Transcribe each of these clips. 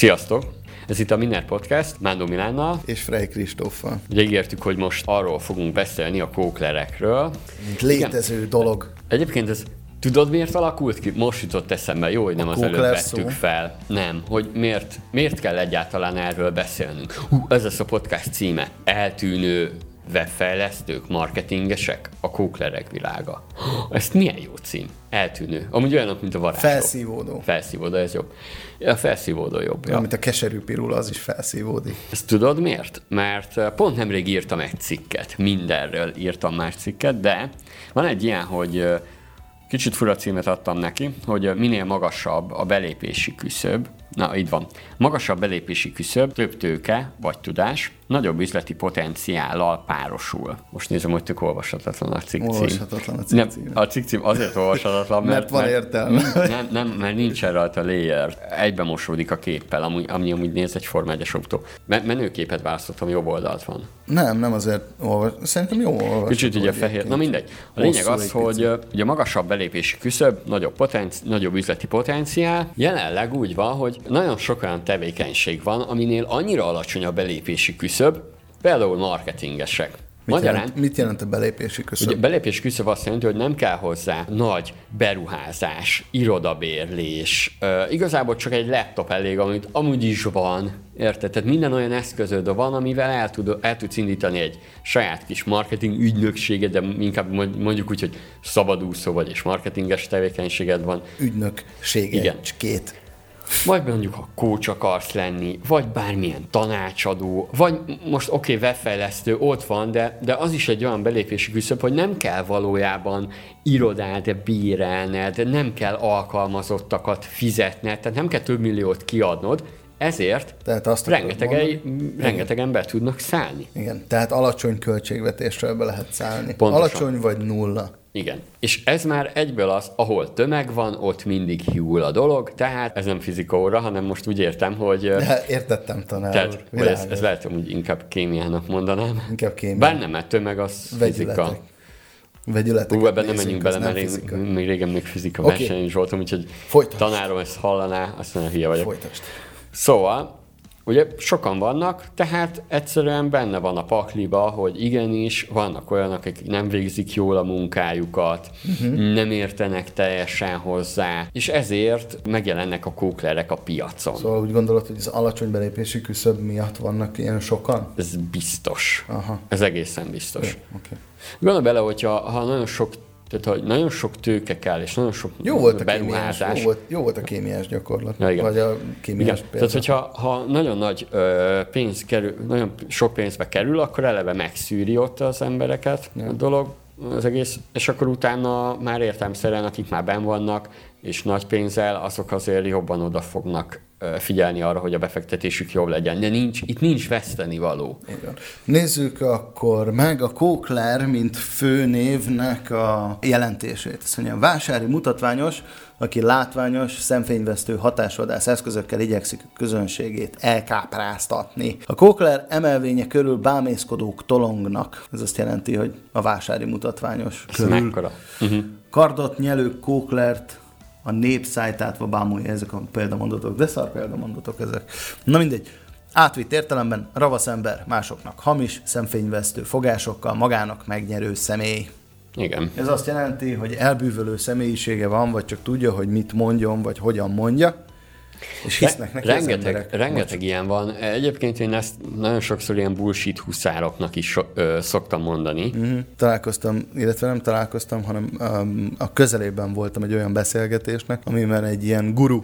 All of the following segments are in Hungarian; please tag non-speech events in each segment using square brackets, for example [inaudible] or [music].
Sziasztok! Ez itt a Miner Podcast, Mándó Milánnal. És Frey Kristóffal. Ugye ígértük, hogy most arról fogunk beszélni a kóklerekről. Mint létező Igen. dolog. Egyébként ez Tudod, miért alakult ki? Most jutott eszembe, jó, hogy nem a az előbb vettük fel. Nem, hogy miért, miért kell egyáltalán erről beszélnünk. Hú, ez lesz a podcast címe. Eltűnő webfejlesztők, marketingesek, a kóklerek világa. [gasps] Ez milyen jó cím. Eltűnő. Amúgy olyanok, mint a varázsló. Felszívódó. Felszívódó, ez jobb. A felszívódó jobb. Ja. Amit a keserű pirul, az is felszívódik. Ezt tudod miért? Mert eh, pont nemrég írtam egy cikket. Mindenről írtam más cikket, de van egy ilyen, hogy eh, kicsit fura címet adtam neki, hogy eh, minél magasabb a belépési küszöb, na itt van, magasabb belépési küszöb, több tőke vagy tudás, nagyobb üzleti potenciállal párosul. Most nézem, hogy tök olvashatatlan a cikk Olvashatatlan a cikk cím. a cikk cím azért olvashatatlan, [laughs] mert, mert van mert, értelme. [laughs] Nem, nem, mert nincs rajta layer. Egybe mosódik a képpel, ami, ami amúgy néz egy Forma 1 autó. Menőképet választottam, jobb oldalt van. Nem, nem azért olvas. Szerintem jó olvas. Kicsit ugye fehér. Na mindegy. A lényeg az, hogy ugye magasabb belépési küszöb, nagyobb, potenci- nagyobb üzleti potenciál. Jelenleg úgy van, hogy nagyon sok olyan tevékenység van, aminél annyira alacsony a belépési küszöb, például marketingesek. Mit Magyarán, jelent, mit jelent a belépési küszöb? Ugye belépési küszöb azt jelenti, hogy nem kell hozzá nagy beruházás, irodabérlés. Uh, igazából csak egy laptop elég, amit amúgy is van. Érted? Tehát minden olyan eszközöd van, amivel el, tud, el tudsz indítani egy saját kis marketing ügynökséged, de inkább mondjuk úgy, hogy szabadúszó vagy és marketinges tevékenységed van. Ügynökséged, Igen. két vagy mondjuk a coach akarsz lenni, vagy bármilyen tanácsadó, vagy most oké, okay, webfejlesztő ott van, de, de az is egy olyan belépési küszöb, hogy nem kell valójában irodát bírálned, nem kell alkalmazottakat fizetned, tehát nem kell több milliót kiadnod, ezért tehát azt rengeteg, rengeteg ember tudnak szállni. Igen, tehát alacsony költségvetésről be lehet szállni. Pontosan. Alacsony vagy nulla. Igen. És ez már egyből az, ahol tömeg van, ott mindig hiúl a dolog, tehát ez nem fizika óra, hanem most úgy értem, hogy... De értettem, tanár tehát, úr. Ez, ez lehet, hogy inkább kémiának mondanám. Inkább kémia. Bár nem, mert tömeg az Vegyületek. fizika. Vegyületek. Ú, ebben nem menjünk bele, mert én még régen még fizika okay. versenyen is voltam, úgyhogy Folytasd. tanárom ezt hallaná, azt mondja, hülye vagyok. Folytasd. Szóval, Ugye sokan vannak, tehát egyszerűen benne van a pakliba, hogy igenis, vannak olyanok, akik nem végzik jól a munkájukat, uh-huh. nem értenek teljesen hozzá, és ezért megjelennek a kóklerek a piacon. Szóval úgy gondolod, hogy az alacsony belépési küszöb miatt vannak ilyen sokan? Ez biztos. Aha. Ez egészen biztos. Jó, okay. Gondolj bele, hogyha ha nagyon sok tehát, hogy nagyon sok tőke kell, és nagyon sok jó volt a beruházás. Kémiás, jó, volt, jó volt a kémiás gyakorlat. Ja, igen. Vagy a kémiás igen. Tehát, hogyha ha nagyon nagy ö, pénz kerül, nagyon sok pénzbe kerül, akkor eleve megszűri ott az embereket ja. a dolog, az egész, és akkor utána már értelmszerűen, akik már ben vannak, és nagy pénzzel, azok azért jobban oda fognak figyelni arra, hogy a befektetésük jobb legyen. De nincs, itt nincs veszteni való. Igen. Nézzük akkor meg a Kókler, mint főnévnek a jelentését. Azt mondja, vásári mutatványos, aki látványos, szemfényvesztő hatásvadász eszközökkel igyekszik a közönségét elkápráztatni. A Kókler emelvénye körül bámészkodók tolongnak. Ez azt jelenti, hogy a vásári mutatványos Ez körül. Mekkora? Uh-huh. Kardot nyelő Kóklert a népszájtátva bámulja ezek a példamondatok, de szar példamondatok ezek. Na mindegy. Átvitt értelemben ravasz ember másoknak hamis, szemfényvesztő fogásokkal magának megnyerő személy. Igen. Ez azt jelenti, hogy elbűvölő személyisége van, vagy csak tudja, hogy mit mondjon, vagy hogyan mondja. És hisznek neki rengeteg, rengeteg ilyen van. Egyébként én ezt nagyon sokszor ilyen bullshit huszároknak is so, ö, szoktam mondani. Mm-hmm. Találkoztam, illetve nem találkoztam, hanem um, a közelében voltam egy olyan beszélgetésnek, amiben egy ilyen guru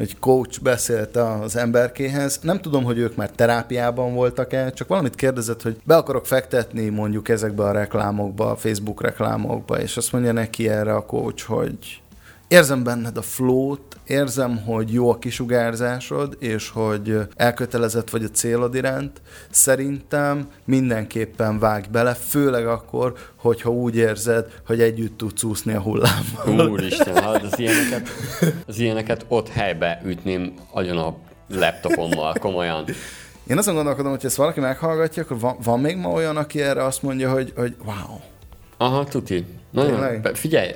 egy coach beszélt az emberkéhez. Nem tudom, hogy ők már terápiában voltak-e, csak valamit kérdezett, hogy be akarok fektetni mondjuk ezekbe a reklámokba, a Facebook reklámokba, és azt mondja neki erre a coach, hogy érzem benned a flót, érzem, hogy jó a kisugárzásod, és hogy elkötelezett vagy a célod iránt. Szerintem mindenképpen vágj bele, főleg akkor, hogyha úgy érzed, hogy együtt tudsz úszni a hullámmal. Úristen, hát az ilyeneket, az ilyeneket ott helybe ütném agyon a laptopommal, komolyan. Én azon gondolkodom, hogy ezt valaki meghallgatja, akkor van, van még ma olyan, aki erre azt mondja, hogy, hogy wow, Aha, tuti. Nagyon, figyelj,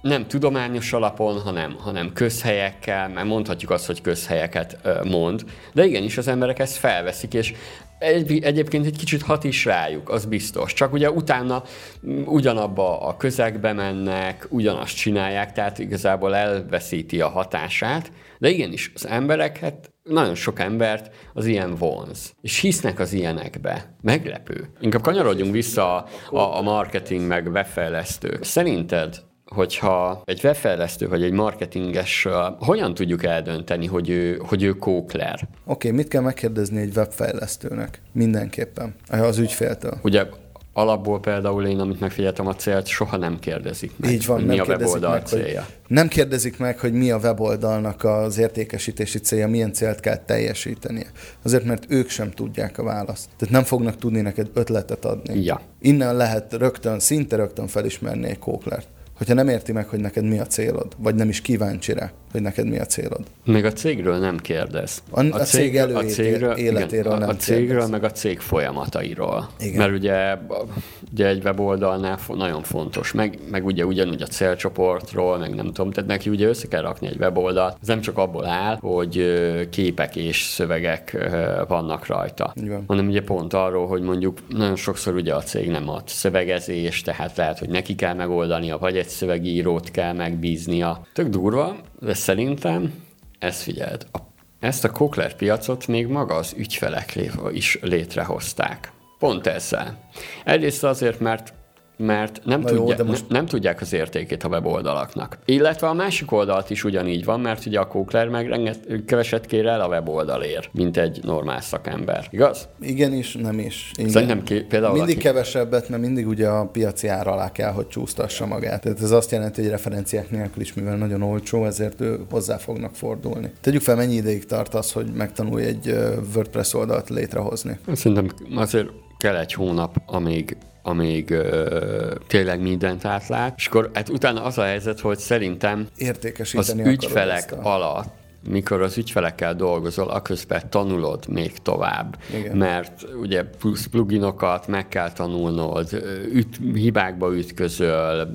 nem tudományos alapon, hanem, hanem közhelyekkel, mert mondhatjuk azt, hogy közhelyeket mond, de igenis az emberek ezt felveszik, és egy, egyébként egy kicsit hat is rájuk, az biztos. Csak ugye utána ugyanabba a közegbe mennek, ugyanazt csinálják, tehát igazából elveszíti a hatását, de igenis, az emberek, hát nagyon sok embert az ilyen vonz, és hisznek az ilyenekbe. Meglepő. Inkább kanyarodjunk vissza a, a, a marketing meg webfejlesztő. Szerinted hogyha egy webfejlesztő vagy egy marketinges, hogyan tudjuk eldönteni, hogy ő, hogy ő kókler? Oké, okay, mit kell megkérdezni egy webfejlesztőnek? Mindenképpen. Az ügyféltől. Ugye alapból például én, amit megfigyeltem a célt, soha nem kérdezik meg, Így van, hogy nem mi a weboldal meg, hogy- célja. Nem kérdezik meg, hogy mi a weboldalnak az értékesítési célja, milyen célt kell teljesítenie. Azért, mert ők sem tudják a választ. Tehát nem fognak tudni neked ötletet adni. Ja. Innen lehet rögtön, szinte rögtön felismerni egy kóklert. Hogyha nem érti meg, hogy neked mi a célod, vagy nem is kíváncsi rá, hogy neked mi a célod. Még a cégről nem kérdez. A- a cég előété- életéről igen, nem a, a cégről, kérdez. meg a cég folyamatairól. Igen. Mert ugye, ugye egy weboldalnál nagyon fontos, meg, meg ugye ugyanúgy a célcsoportról, meg nem tudom, tehát neki ugye össze kell rakni egy weboldalt. Ez nem csak abból áll, hogy képek és szövegek vannak rajta, van. hanem ugye pont arról, hogy mondjuk nagyon sokszor ugye a cég nem ad szövegezés, tehát lehet, hogy neki kell megoldania, vagy egy szövegírót kell megbíznia. Tök durva, de szerintem ezt figyeld, a, ezt a Kokler piacot még maga az ügyfelek lé- is létrehozták. Pont ezzel. Egyrészt azért, mert mert nem, Na jó, tudja, de most- most... nem tudják az értékét a weboldalaknak. Illetve a másik oldalt is ugyanígy van, mert ugye a Kokler meg renget, keveset kér el a weboldalért, mint egy normál szakember. Igaz? Igen is, nem is. Igen. Szerintem ké, például Mindig aki- kevesebbet, mert mindig ugye a piaci ár alá kell, hogy csúsztassa magát. Tehát ez azt jelenti, hogy referenciák nélkül is, mivel nagyon olcsó, ezért ő hozzá fognak fordulni. Tegyük fel, mennyi ideig tart az, hogy megtanulj egy WordPress oldalt létrehozni. Szerintem azért kell egy hónap, amíg amíg ö, tényleg mindent átlát, és akkor hát utána az a helyzet, hogy szerintem az ügyfelek a- alatt, mikor az ügyfelekkel dolgozol, aközben tanulod még tovább, Igen. mert ugye plusz pluginokat meg kell tanulnod, üt, hibákba ütközöl,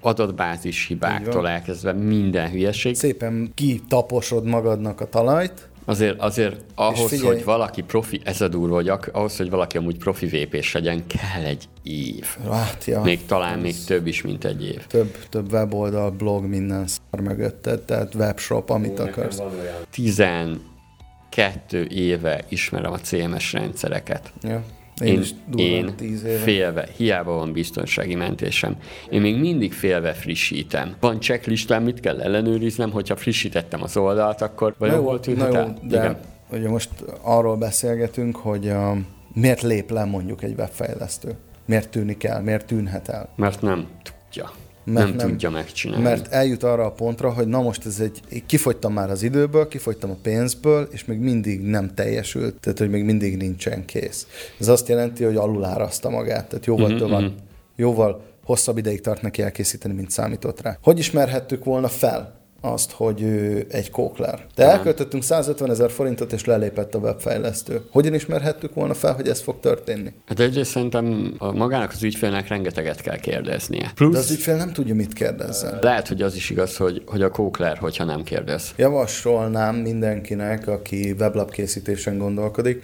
adatbázis hibáktól elkezdve minden hülyeség. Szépen kitaposod magadnak a talajt, Azért, azért ahhoz, figyelj- hogy valaki profi, ez a durva, hogy ahhoz, hogy valaki amúgy profi vépés legyen, kell egy év. hát ja, Még talán még több is, mint egy év. több, több weboldal, blog, minden szar mögötted, tehát webshop, amit akarsz. 12 éve ismerem a CMS rendszereket. Ja. Én, Én, is én tíz éve. félve, hiába van biztonsági mentésem, én még mindig félve frissítem. Van checklistám, mit kell ellenőriznem, hogyha frissítettem az oldalt, akkor vagy hol jó, tűnhet el? de Igen. ugye most arról beszélgetünk, hogy uh, miért lép le mondjuk egy webfejlesztő? Miért tűnik el? Miért tűnhet el? Mert nem tudja. Mert nem, nem- tudja megcsinálni. Mert eljut arra a pontra, hogy na most ez egy, kifogytam már az időből, kifogytam a pénzből, és még mindig nem teljesült, tehát hogy még mindig nincsen kész. Ez azt jelenti, hogy aluláraszta magát, tehát jóval Mhm, tovább, jóval hosszabb ideig tart neki elkészíteni, mint számított rá. Hogy ismerhettük volna fel azt, hogy ő egy kókler. De elköltöttünk 150 ezer forintot, és lelépett a webfejlesztő. Hogyan ismerhettük volna fel, hogy ez fog történni? Hát egyrészt szerintem a magának az ügyfélnek rengeteget kell kérdeznie. De Plusz az ügyfél nem tudja, mit kérdezzen. lehet, hogy az is igaz, hogy, hogy a kókler, hogyha nem kérdez. Javasolnám mindenkinek, aki weblap készítésen gondolkodik,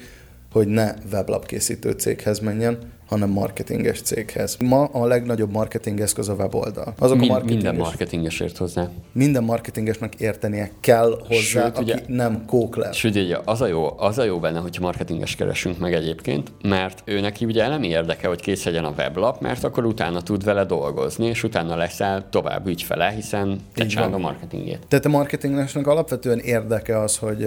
hogy ne weblap készítő céghez menjen, hanem marketinges céghez. Ma a legnagyobb marketing eszköz a weboldal. Azok a Mind, marketinges, minden marketinges ért hozzá. minden marketingesnek értenie kell hozzá, Sőt, aki ugye- nem kókler. Sőt, ugye az a, jó, az a jó benne, hogyha marketinges keresünk meg egyébként, mert ő neki ugye elemi érdeke, hogy kész legyen a weblap, mert akkor utána tud vele dolgozni, és utána leszel tovább ügyfele, hiszen te csinálod a marketingét. Tehát a marketingesnek alapvetően érdeke az, hogy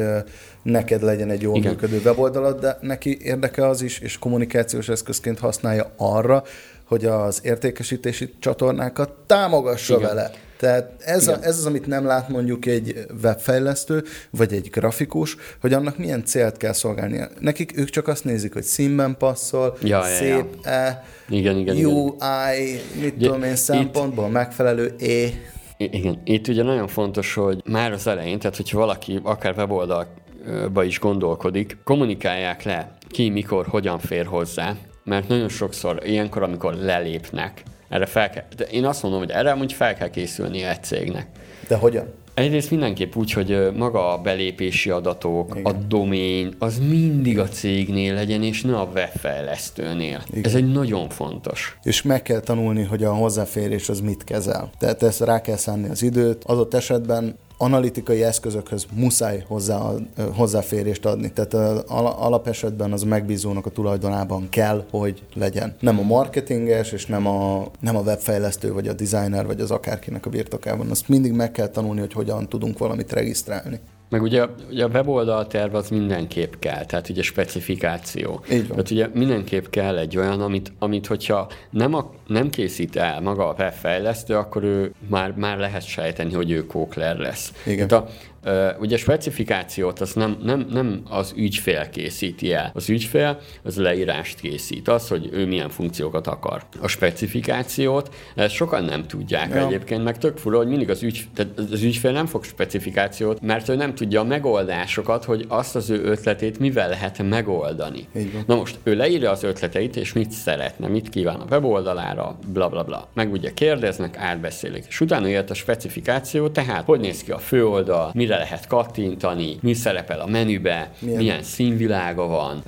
neked legyen egy jól Igen. működő weboldalad, de neki érdeke az is, és kommunikációs eszközként használja arra, hogy az értékesítési csatornákat támogassa Igen. vele. Tehát ez, a, Igen. ez az, amit nem lát mondjuk egy webfejlesztő, vagy egy grafikus, hogy annak milyen célt kell szolgálnia. Nekik ők csak azt nézik, hogy színben passzol, Ja, ja, ja. szép-e, Igen, igen, igen. UI, mit Ugye, tudom én, itt- szempontból megfelelő E. Igen, itt ugye nagyon fontos, hogy már az elején, tehát hogyha valaki akár weboldalba is gondolkodik, kommunikálják le, ki, mikor, hogyan fér hozzá, mert nagyon sokszor ilyenkor, amikor lelépnek erre fel kell, de én azt mondom, hogy erre amúgy fel kell készülni egy cégnek. De hogyan? Egyrészt mindenképp úgy, hogy maga a belépési adatok, Igen. a domén, az mindig a cégnél legyen, és ne a webfejlesztőnél. Igen. Ez egy nagyon fontos. És meg kell tanulni, hogy a hozzáférés az mit kezel. Tehát ezt rá kell szánni az időt. Adott esetben analitikai eszközökhöz muszáj hozzá, hozzáférést adni. Tehát alapesetben az a megbízónak a tulajdonában kell, hogy legyen. Nem a marketinges, és nem a, nem a webfejlesztő, vagy a designer, vagy az akárkinek a birtokában. Azt mindig meg kell tanulni, hogy hogyan tudunk valamit regisztrálni. Meg ugye, ugye a weboldal terv az mindenképp kell, tehát ugye specifikáció. Így van. Tehát ugye mindenképp kell egy olyan, amit, amit hogyha nem, a, nem készít el maga a webfejlesztő, akkor ő már, már lehet sejteni, hogy ő kókler lesz. Igen. Tehát a, Ugye specifikációt az nem, nem, nem az ügyfél készíti el. Az ügyfél az leírást készít, az, hogy ő milyen funkciókat akar. A specifikációt ezt sokan nem tudják ja. egyébként, meg tök fura, hogy mindig az, ügy, tehát az ügyfél nem fog specifikációt, mert ő nem tudja a megoldásokat, hogy azt az ő ötletét mivel lehet megoldani. Na most ő leírja az ötleteit, és mit szeretne, mit kíván a weboldalára, bla bla bla. Meg ugye kérdeznek, átbeszélik. És utána jött a specifikáció, tehát hogy néz ki a főoldal, mire mire lehet kattintani, mi szerepel a menübe, milyen, milyen színvilága van,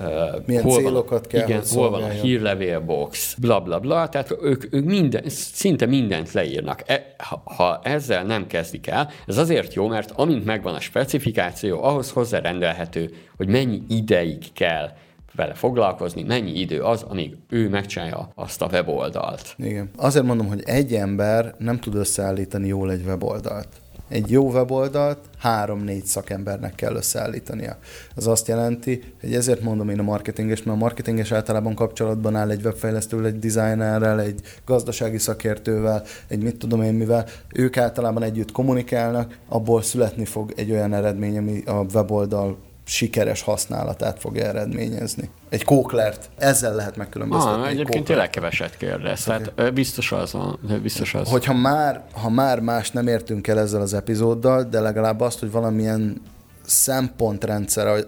milyen hol célokat van, kell, igen, hol van a hírlevélbox, bla bla bla, tehát ők, ők minden, szinte mindent leírnak. E, ha, ha ezzel nem kezdik el, ez azért jó, mert amint megvan a specifikáció, ahhoz hozzárendelhető, hogy mennyi ideig kell vele foglalkozni, mennyi idő az, amíg ő megcsinálja azt a weboldalt. Igen. Azért mondom, hogy egy ember nem tud összeállítani jól egy weboldalt egy jó weboldalt három-négy szakembernek kell összeállítania. Ez azt jelenti, hogy ezért mondom én a marketinges, mert a marketinges általában kapcsolatban áll egy webfejlesztővel, egy designerrel, egy gazdasági szakértővel, egy mit tudom én mivel. Ők általában együtt kommunikálnak, abból születni fog egy olyan eredmény, ami a weboldal sikeres használatát fogja eredményezni. Egy kóklert, ezzel lehet megkülönböztetni. Ah, egyébként tényleg keveset kérdez, okay. tehát biztos az van. Biztos az. Hogyha már, ha már más nem értünk el ezzel az epizóddal, de legalább azt, hogy valamilyen szempontrendszer,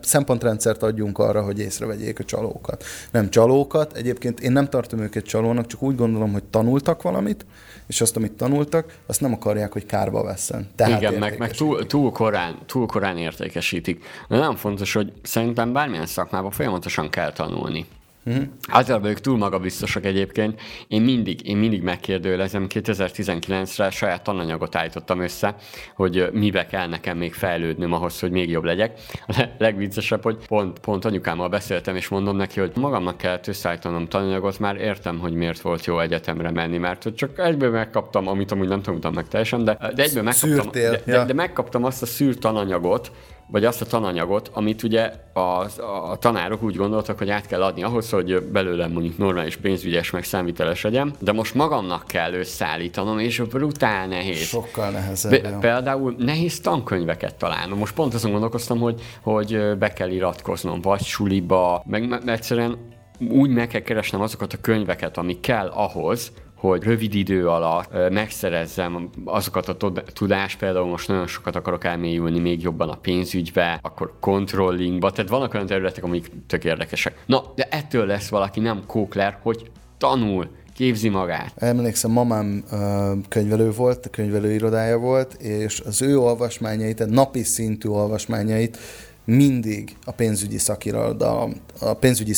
szempontrendszert adjunk arra, hogy észrevegyék a csalókat. Nem csalókat, egyébként én nem tartom őket csalónak, csak úgy gondolom, hogy tanultak valamit, és azt, amit tanultak, azt nem akarják, hogy kárba vesszen. Tehát Igen, meg, meg túl, túl, korán, túl korán értékesítik. De nem fontos, hogy szerintem bármilyen szakmában folyamatosan kell tanulni. Mm-hmm. Általában ők túl magabiztosak egyébként. Én mindig, én mindig megkérdőlezem, 2019-re saját tananyagot állítottam össze, hogy mibe kell nekem még fejlődnöm ahhoz, hogy még jobb legyek. A legviccesebb, hogy pont, pont anyukámmal beszéltem, és mondom neki, hogy magamnak kell összeállítanom tananyagot, már értem, hogy miért volt jó egyetemre menni, mert hogy csak egyből megkaptam, amit amúgy nem tanultam meg teljesen, de, de egyből megkaptam, de, de, de megkaptam azt a szűrt tananyagot, vagy azt a tananyagot, amit ugye a, a tanárok úgy gondoltak, hogy át kell adni ahhoz, hogy belőlem mondjuk normális pénzügyes meg számviteles legyen, de most magamnak kell összeállítanom, és brutál nehéz. Sokkal nehezebb. Be, például nehéz tankönyveket találnom. Most pont azon gondolkoztam, hogy, hogy be kell iratkoznom, vagy suliba, meg, meg egyszerűen úgy meg kell keresnem azokat a könyveket, ami kell ahhoz, hogy rövid idő alatt megszerezzem azokat a tudást, például most nagyon sokat akarok elmélyülni még jobban a pénzügybe, akkor controllingba, tehát vannak olyan területek, amik tök érdekesek. Na, de ettől lesz valaki nem kókler, hogy tanul, képzi magát. Emlékszem, mamám könyvelő volt, könyvelő irodája volt, és az ő olvasmányait, tehát napi szintű olvasmányait mindig a pénzügyi szakirodalom, a pénzügyi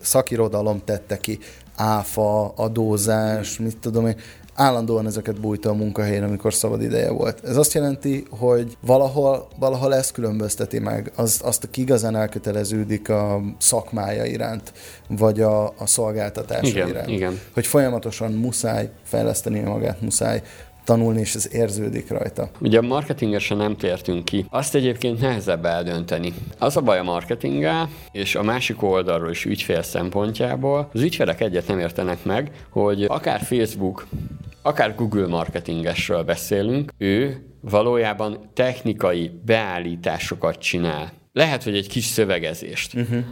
szakirodalom tette ki áfa, adózás, mit tudom én, állandóan ezeket bújta a munkahelyen, amikor szabad ideje volt. Ez azt jelenti, hogy valahol, valahol ez különbözteti meg azt, azt aki igazán elköteleződik a szakmája iránt, vagy a, a szolgáltatása igen, iránt. Igen. Hogy folyamatosan muszáj fejleszteni magát, muszáj tanulni, és ez érződik rajta. Ugye a marketingesen nem tértünk ki. Azt egyébként nehezebb eldönteni. Az a baj a marketinggel, és a másik oldalról is ügyfél szempontjából, az ügyfelek egyet nem értenek meg, hogy akár Facebook, akár Google marketingesről beszélünk, ő valójában technikai beállításokat csinál. Lehet, hogy egy kis szövegezést. Uh-huh.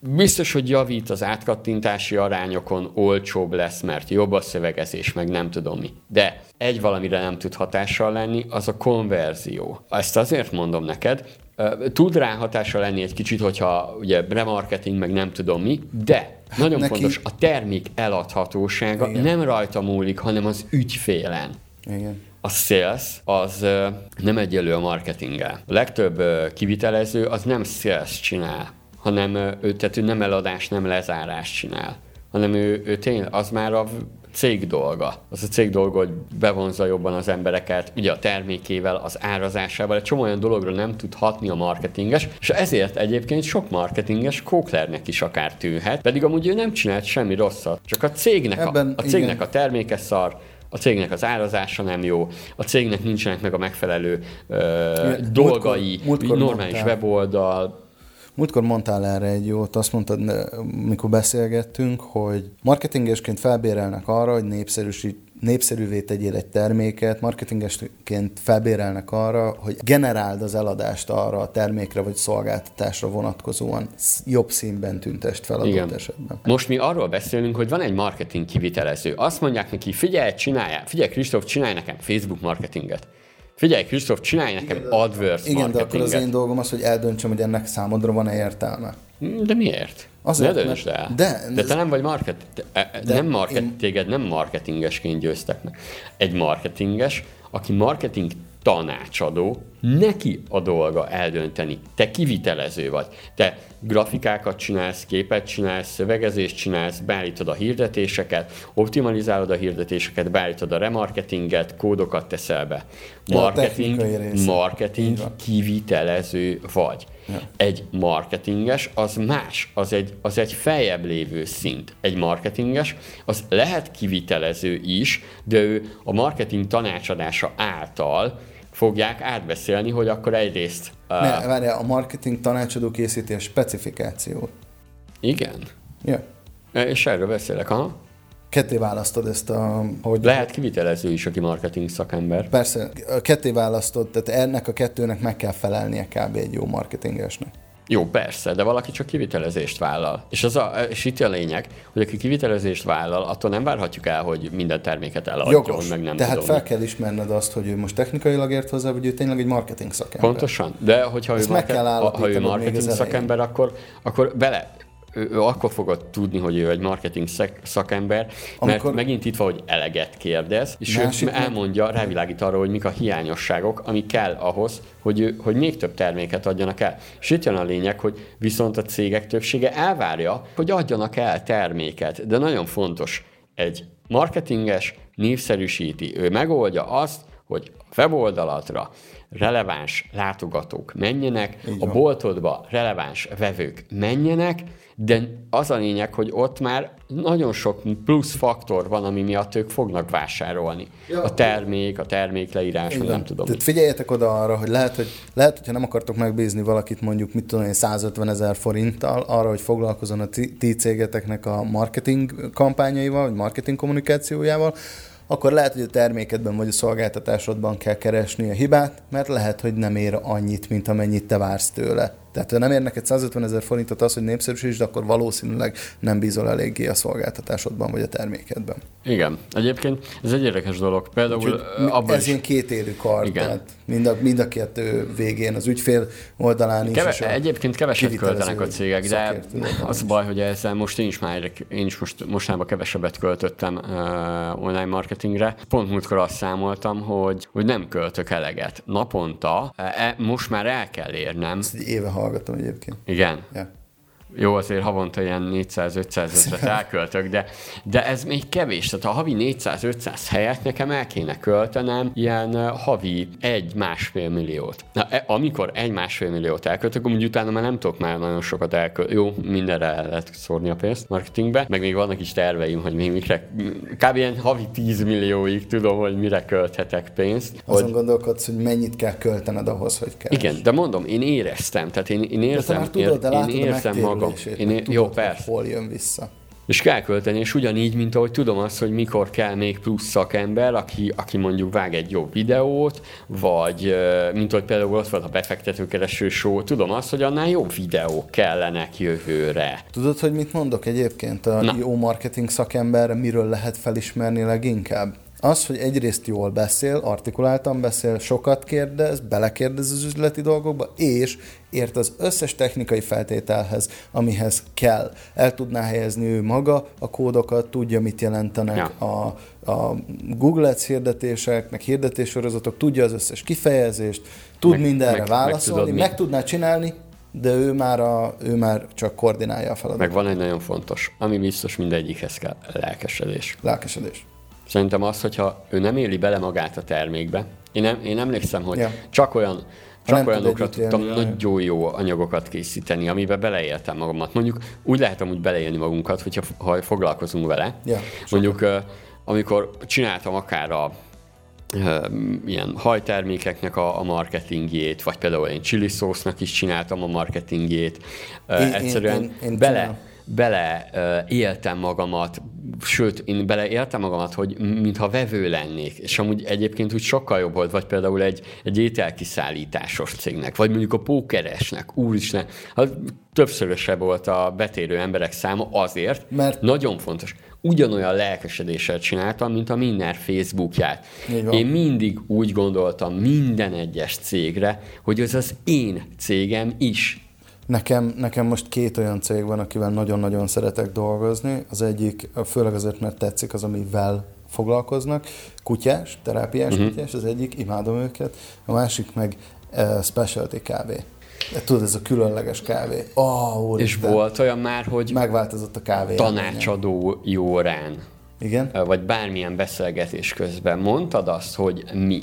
Biztos, hogy javít az átkattintási arányokon, olcsóbb lesz, mert jobb a szövegezés, meg nem tudom mi. De egy valamire nem tud hatással lenni, az a konverzió. Ezt azért mondom neked, tud rá hatása lenni egy kicsit, hogyha ugye remarketing, meg nem tudom mi, de nagyon Neki- fontos, a termék eladhatósága Igen. nem rajta múlik, hanem az ügyfélen. Igen. A sales az nem egyelő a marketinggel. A legtöbb kivitelező az nem sales csinál, hanem ő, tehát ő nem eladás, nem lezárás csinál, hanem ő, ő tényleg az már a cég dolga. Az a cég dolga, hogy bevonza jobban az embereket, ugye a termékével, az árazásával, egy csomó olyan dologra nem tud hatni a marketinges, és ezért egyébként sok marketinges Kóklernek is akár tűnhet, pedig amúgy ő nem csinált semmi rosszat, csak a cégnek, a, Ebben a cégnek igen. a terméke szar, a cégnek az árazása nem jó, a cégnek nincsenek meg a megfelelő ö, múltkor- dolgai, múltkor normális mondtál. weboldal, Múltkor mondtál erre egy jót, azt mondtad, mikor beszélgettünk, hogy marketingesként felbérelnek arra, hogy népszerűsít, népszerűvé tegyél egy terméket, marketingesként felbérelnek arra, hogy generáld az eladást arra a termékre vagy szolgáltatásra vonatkozóan jobb színben tüntest fel adott esetben. Most mi arról beszélünk, hogy van egy marketing kivitelező. Azt mondják neki, figyelj, csinálj, figyelj Kristóf, csinálj nekem Facebook marketinget. Figyelj Kristóf, csinálj nekem AdWords Igen, de akkor az én dolgom az, hogy eldöntsem, hogy ennek számodra van-e értelme. De miért? Azért, ne döntsd el. de- de te nem vagy market, de, e- De nem market, én- téged nem marketingesként győztek meg. Egy marketinges, aki marketing tanácsadó, neki a dolga eldönteni. Te kivitelező vagy. Te grafikákat csinálsz, képet csinálsz, szövegezést csinálsz, beállítod a hirdetéseket, optimalizálod a hirdetéseket, beállítod a remarketinget, kódokat teszel be. Marketing, marketing kivitelező vagy. Ja. Egy marketinges az más, az egy, az egy feljebb lévő szint. Egy marketinges az lehet kivitelező is, de ő a marketing tanácsadása által fogják átbeszélni, hogy akkor egyrészt... Uh, Ne, várjál, a marketing tanácsadó készíti a specifikációt. igen. Ja. És erről beszélek, aha. Ketté választod ezt a... Hogy Lehet kivitelező is, aki marketing szakember. Persze, ketté választod, tehát ennek a kettőnek meg kell felelnie kb. egy jó marketingesnek. Jó, persze, de valaki csak kivitelezést vállal. És, az a, és itt a lényeg, hogy aki kivitelezést vállal, attól nem várhatjuk el, hogy minden terméket eladjon, Jogos. meg nem Tehát tudom. fel kell ismerned azt, hogy ő most technikailag ért hozzá, vagy ő tényleg egy marketing szakember. Pontosan. De hogyha ő, Ezt meg market, ha, ő marketing szakember, akkor, akkor bele, ő, ő akkor fogod tudni, hogy ő egy marketing szak- szakember, mert Amikor- megint itt van, hogy eleget kérdez, és Másik ő elmondja, rávilágít arra, hogy mik a hiányosságok, ami kell ahhoz, hogy, hogy még több terméket adjanak el. És itt jön a lényeg, hogy viszont a cégek többsége elvárja, hogy adjanak el terméket, de nagyon fontos, egy marketinges népszerűsíti, ő megoldja azt, hogy weboldalatra releváns látogatók menjenek, a boltodba releváns vevők menjenek, de az a lényeg, hogy ott már nagyon sok plusz faktor van, ami miatt ők fognak vásárolni. Ja. A termék, a termékleírás, vagy Igen. nem tudom. Tehát figyeljetek oda arra, hogy lehet, hogy lehet, hogyha nem akartok megbízni valakit mondjuk, mit tudom én, 150 ezer forinttal arra, hogy foglalkozon a ti cégeteknek a marketing kampányaival, vagy marketing kommunikációjával, akkor lehet, hogy a termékedben vagy a szolgáltatásodban kell keresni a hibát, mert lehet, hogy nem ér annyit, mint amennyit te vársz tőle. Tehát ha nem ér neked 150 ezer forintot az, hogy népszerűsítsd, akkor valószínűleg nem bízol eléggé a szolgáltatásodban vagy a termékedben. Igen, egyébként ez egy érdekes dolog. Például Úgyhogy abban ez is ilyen kétélű kard, Igen. tehát mind a, mind a kettő végén, az ügyfél oldalán is. Keve, a egyébként keveset költenek a cégek, de az is. baj, hogy ezzel most én is már, én is most, mostanában kevesebbet költöttem uh, online marketingre. Pont múltkor azt számoltam, hogy, hogy nem költök eleget. Naponta e, most már el kell érnem. Ezt egy éve hallgatom egyébként. Igen. Ja. Jó, azért havonta ilyen 400-500 ezeret elköltök, de, de ez még kevés. Tehát a havi 400-500 helyett nekem el kéne költenem ilyen havi egy-másfél milliót. Na, e, amikor egy-másfél milliót elköltök, akkor úgy utána már nem tudok már nagyon sokat elkölteni. Jó, mindenre el lehet szórni a pénzt marketingbe, meg még vannak is terveim, hogy még mikre, kb. ilyen havi 10 millióig tudom, hogy mire költhetek pénzt. Azon Hogy, gondolkodsz, hogy mennyit kell költened ahhoz, hogy kell. igen, de mondom, én éreztem, tehát én, én De érzem, már tudod, de ér, látod én érzem magam. Megtérülését, Én, tudod, jó, persze. hol jön vissza. És kell költeni, és ugyanígy, mint ahogy tudom azt, hogy mikor kell még plusz szakember, aki, aki mondjuk vág egy jó videót, vagy mint hogy például ott van a befektetőkereső show, tudom azt, hogy annál jó videók kellenek jövőre. Tudod, hogy mit mondok egyébként a Na. jó marketing szakemberre, miről lehet felismerni leginkább? Az, hogy egyrészt jól beszél, artikuláltan beszél, sokat kérdez, belekérdez az üzleti dolgokba, és ért az összes technikai feltételhez, amihez kell. El tudná helyezni ő maga a kódokat, tudja, mit jelentenek ja. a, a Google Ads hirdetések, meg hirdetéssorozatok, tudja az összes kifejezést, tud meg, mindenre meg, válaszolni, meg, tudod, meg tudná csinálni, de ő már, a, ő már csak koordinálja a feladatot. Meg van egy nagyon fontos, ami biztos mindegyikhez kell, lelkesedés. Lelkesedés. Szerintem az, hogyha ő nem éli bele magát a termékbe, én, nem, én emlékszem, hogy ja. csak olyan csak olyanokra tudtam élni, nagyon jó anyagokat készíteni, amiben beleéltem magamat. Mondjuk úgy lehet amúgy beleélni magunkat, hogyha ha foglalkozunk vele. Ja, Mondjuk amikor csináltam akár a ilyen hajtermékeknek a, a marketingjét, vagy például én chili szósznak is csináltam a marketingjét. Én, Egyszerűen én, én, én bele, bele éltem magamat, sőt, én beleéltem magamat, hogy mintha vevő lennék, és amúgy egyébként úgy sokkal jobb volt, vagy például egy, egy ételkiszállításos cégnek, vagy mondjuk a pókeresnek, úristen, hát többszörösebb volt a betérő emberek száma azért, mert nagyon fontos, ugyanolyan lelkesedéssel csináltam, mint a minden Facebookját. Én mindig úgy gondoltam minden egyes cégre, hogy ez az én cégem is. Nekem, nekem most két olyan cég van, akivel nagyon-nagyon szeretek dolgozni. Az egyik, főleg azért, mert tetszik az, amivel foglalkoznak. Kutyás, terápiás uh-huh. kutyás az egyik, imádom őket. A másik meg uh, specialty kávé. De tudod, ez a különleges kávé. Oh, És volt olyan már, hogy megváltozott a kávé. Tanácsadó jórán. Igen. Vagy bármilyen beszélgetés közben mondtad azt, hogy mi.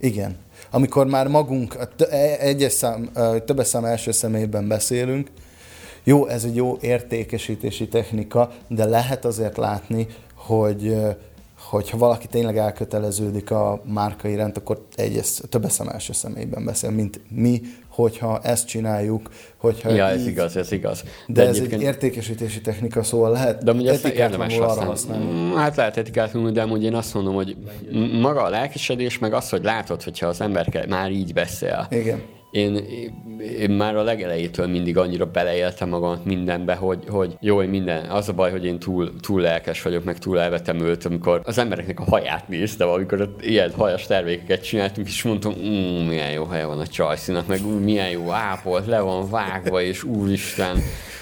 Igen. Amikor már magunk e- egyes szám, többes szám első személyben beszélünk, jó, ez egy jó értékesítési technika, de lehet azért látni, hogy hogyha valaki tényleg elköteleződik a márka iránt, akkor egyes, több eszem első személyben beszél, mint mi, hogyha ezt csináljuk, hogyha Ja, ez így, igaz, ez igaz. De, de ez egy értékesítési technika, szóval lehet de ugye ezt érdemes használni. használni. Mm, hát lehet etikát de amúgy én azt mondom, hogy maga a lelkesedés, meg az, hogy látod, hogyha az ember már így beszél. Igen én, én már a legelejétől mindig annyira beleéltem magamat mindenbe, hogy, hogy jó, hogy minden. Az a baj, hogy én túl, túl lelkes vagyok, meg túl elvetemült, amikor az embereknek a haját néztem, amikor ott ilyen hajas termékeket csináltunk, és mondtam, mmm, milyen jó haja van a csajszínak, meg ú, milyen jó ápolt, le van vágva, és úristen,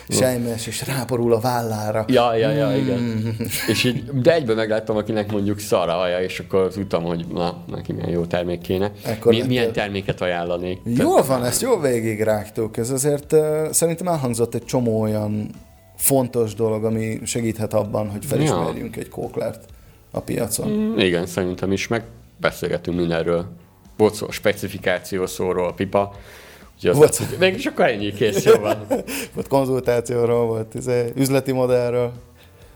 sejmes, és ráborul a vállára. Ja, ja, ja, igen. Mm. és így, de egyben megláttam, akinek mondjuk szar a haja, és akkor tudtam, hogy na, neki milyen jó termék kéne. Mi, milyen terméket ajánlanék. Jól van, ezt jól végig rágtuk. Ez azért uh, szerintem elhangzott egy csomó olyan fontos dolog, ami segíthet abban, hogy felismerjünk ja. egy kóklert a piacon. Mm, igen, szerintem is, meg beszélgetünk mindenről. Volt szó a specifikáció szóról, pipa, Úgyhogy volt, hogy mégis akkor ennyi kész, jó van. [laughs] volt konzultációról, volt izé, üzleti modellről.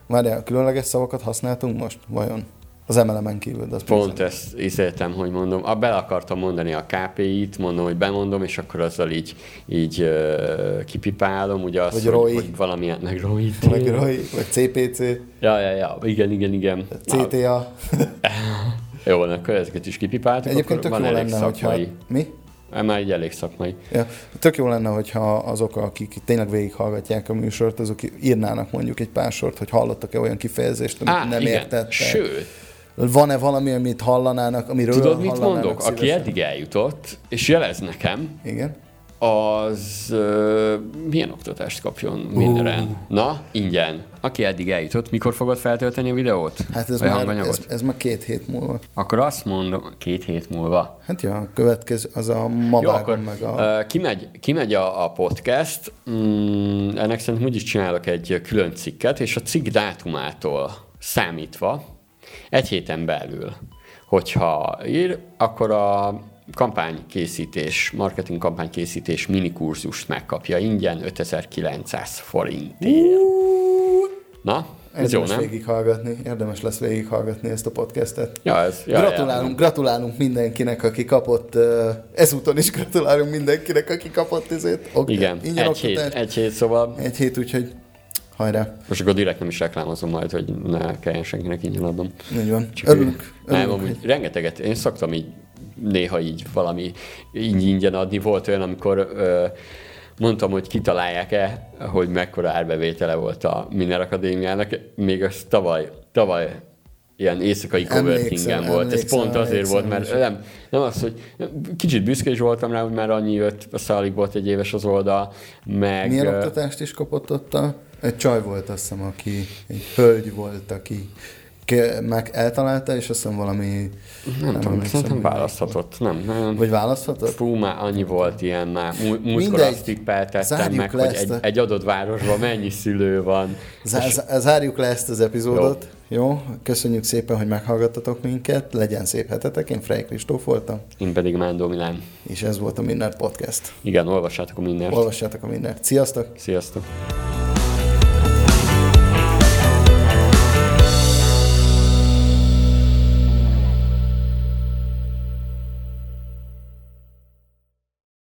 Már különleges szavakat használtunk most, vajon? Az emelemen kívül. Az Pont bizony. ezt ízéltem, hogy mondom. A, bele akartam mondani a KPI-t, mondom, hogy bemondom, és akkor azzal így, így uh, kipipálom, ugye azt, hogy, hogy valamilyen, meg ROI. Meg ROI, vagy CPC. Ja, ja, ja, igen, igen, igen. CTA. [laughs] Jó, akkor ezeket is kipipáltuk, Egyébként van elég lenne. Hogyha... Mi? Már így elég szakmai. Ja, tök jó lenne, hogyha azok, akik tényleg végighallgatják a műsort, azok írnának mondjuk egy pár sort, hogy hallottak-e olyan kifejezést, amit Á, nem igen. értettek. Sőt, van-e valami, amit hallanának, amiről Tudod, mit mondok? Szívesen? Aki eddig eljutott, és jelez nekem, Igen az uh, milyen oktatást kapjon mindenre? Uh. Na, ingyen. Aki eddig eljutott, mikor fogod feltölteni a videót? Hát ez, már, ez, ez már két hét múlva. Akkor azt mondom, két hét múlva. Hát ja, a következő, az a ma Jó, akkor, meg a... Uh, kimegy, kimegy a, a podcast, mm, ennek szerintem úgyis csinálok egy külön cikket, és a cikk dátumától számítva egy héten belül, hogyha ír, akkor a kampánykészítés, marketing kampánykészítés minikurzust megkapja ingyen 5900 forintért. Na, ez érdemes jó, nem? végighallgatni, érdemes lesz végighallgatni ezt a podcastet. Ja, ez, ja, gratulálunk, ja. gratulálunk mindenkinek, aki kapott, ezúton is gratulálunk mindenkinek, aki kapott ezért. Okay. Igen, egy hét, egy hét, szóval. Egy hét, úgyhogy hajrá. Most akkor direkt nem is reklámozom majd, hogy ne kelljen senkinek ingyen adnom. Így van. Örülünk. Nem, amúgy rengeteget, én szoktam így néha így valami így ingyen adni. Volt olyan, amikor ö, mondtam, hogy kitalálják-e, hogy mekkora árbevétele volt a Miner Akadémiának. Még az tavaly, tavaly ilyen éjszakai coworkingen volt. Ez pont azért volt, mert nem, nem az, hogy kicsit büszke is voltam rá, hogy már annyi jött, aztán alig volt egy éves az oldal, meg... Milyen oktatást is kapott ott a... Egy csaj volt, azt hiszem, aki, egy hölgy volt, aki meg eltalálta, és azt hiszem valami... Nem, nem tudom, szerintem választhatott. Nem, nem. Vagy választhatott? Fú, már annyi volt ilyen már. Múltkor azt tippeltettem meg, hogy egy, a... egy adott városban mennyi szülő van. Zá- és... Zárjuk le ezt az epizódot. Jó. Jó, köszönjük szépen, hogy meghallgattatok minket. Legyen szép hetetek. Én Frey Kristóf voltam. Én pedig Mándó Milán. És ez volt a Mindert Podcast. Igen, olvassátok a Mindert. Olvassátok a Mindert. Sziasztok! Sziasztok!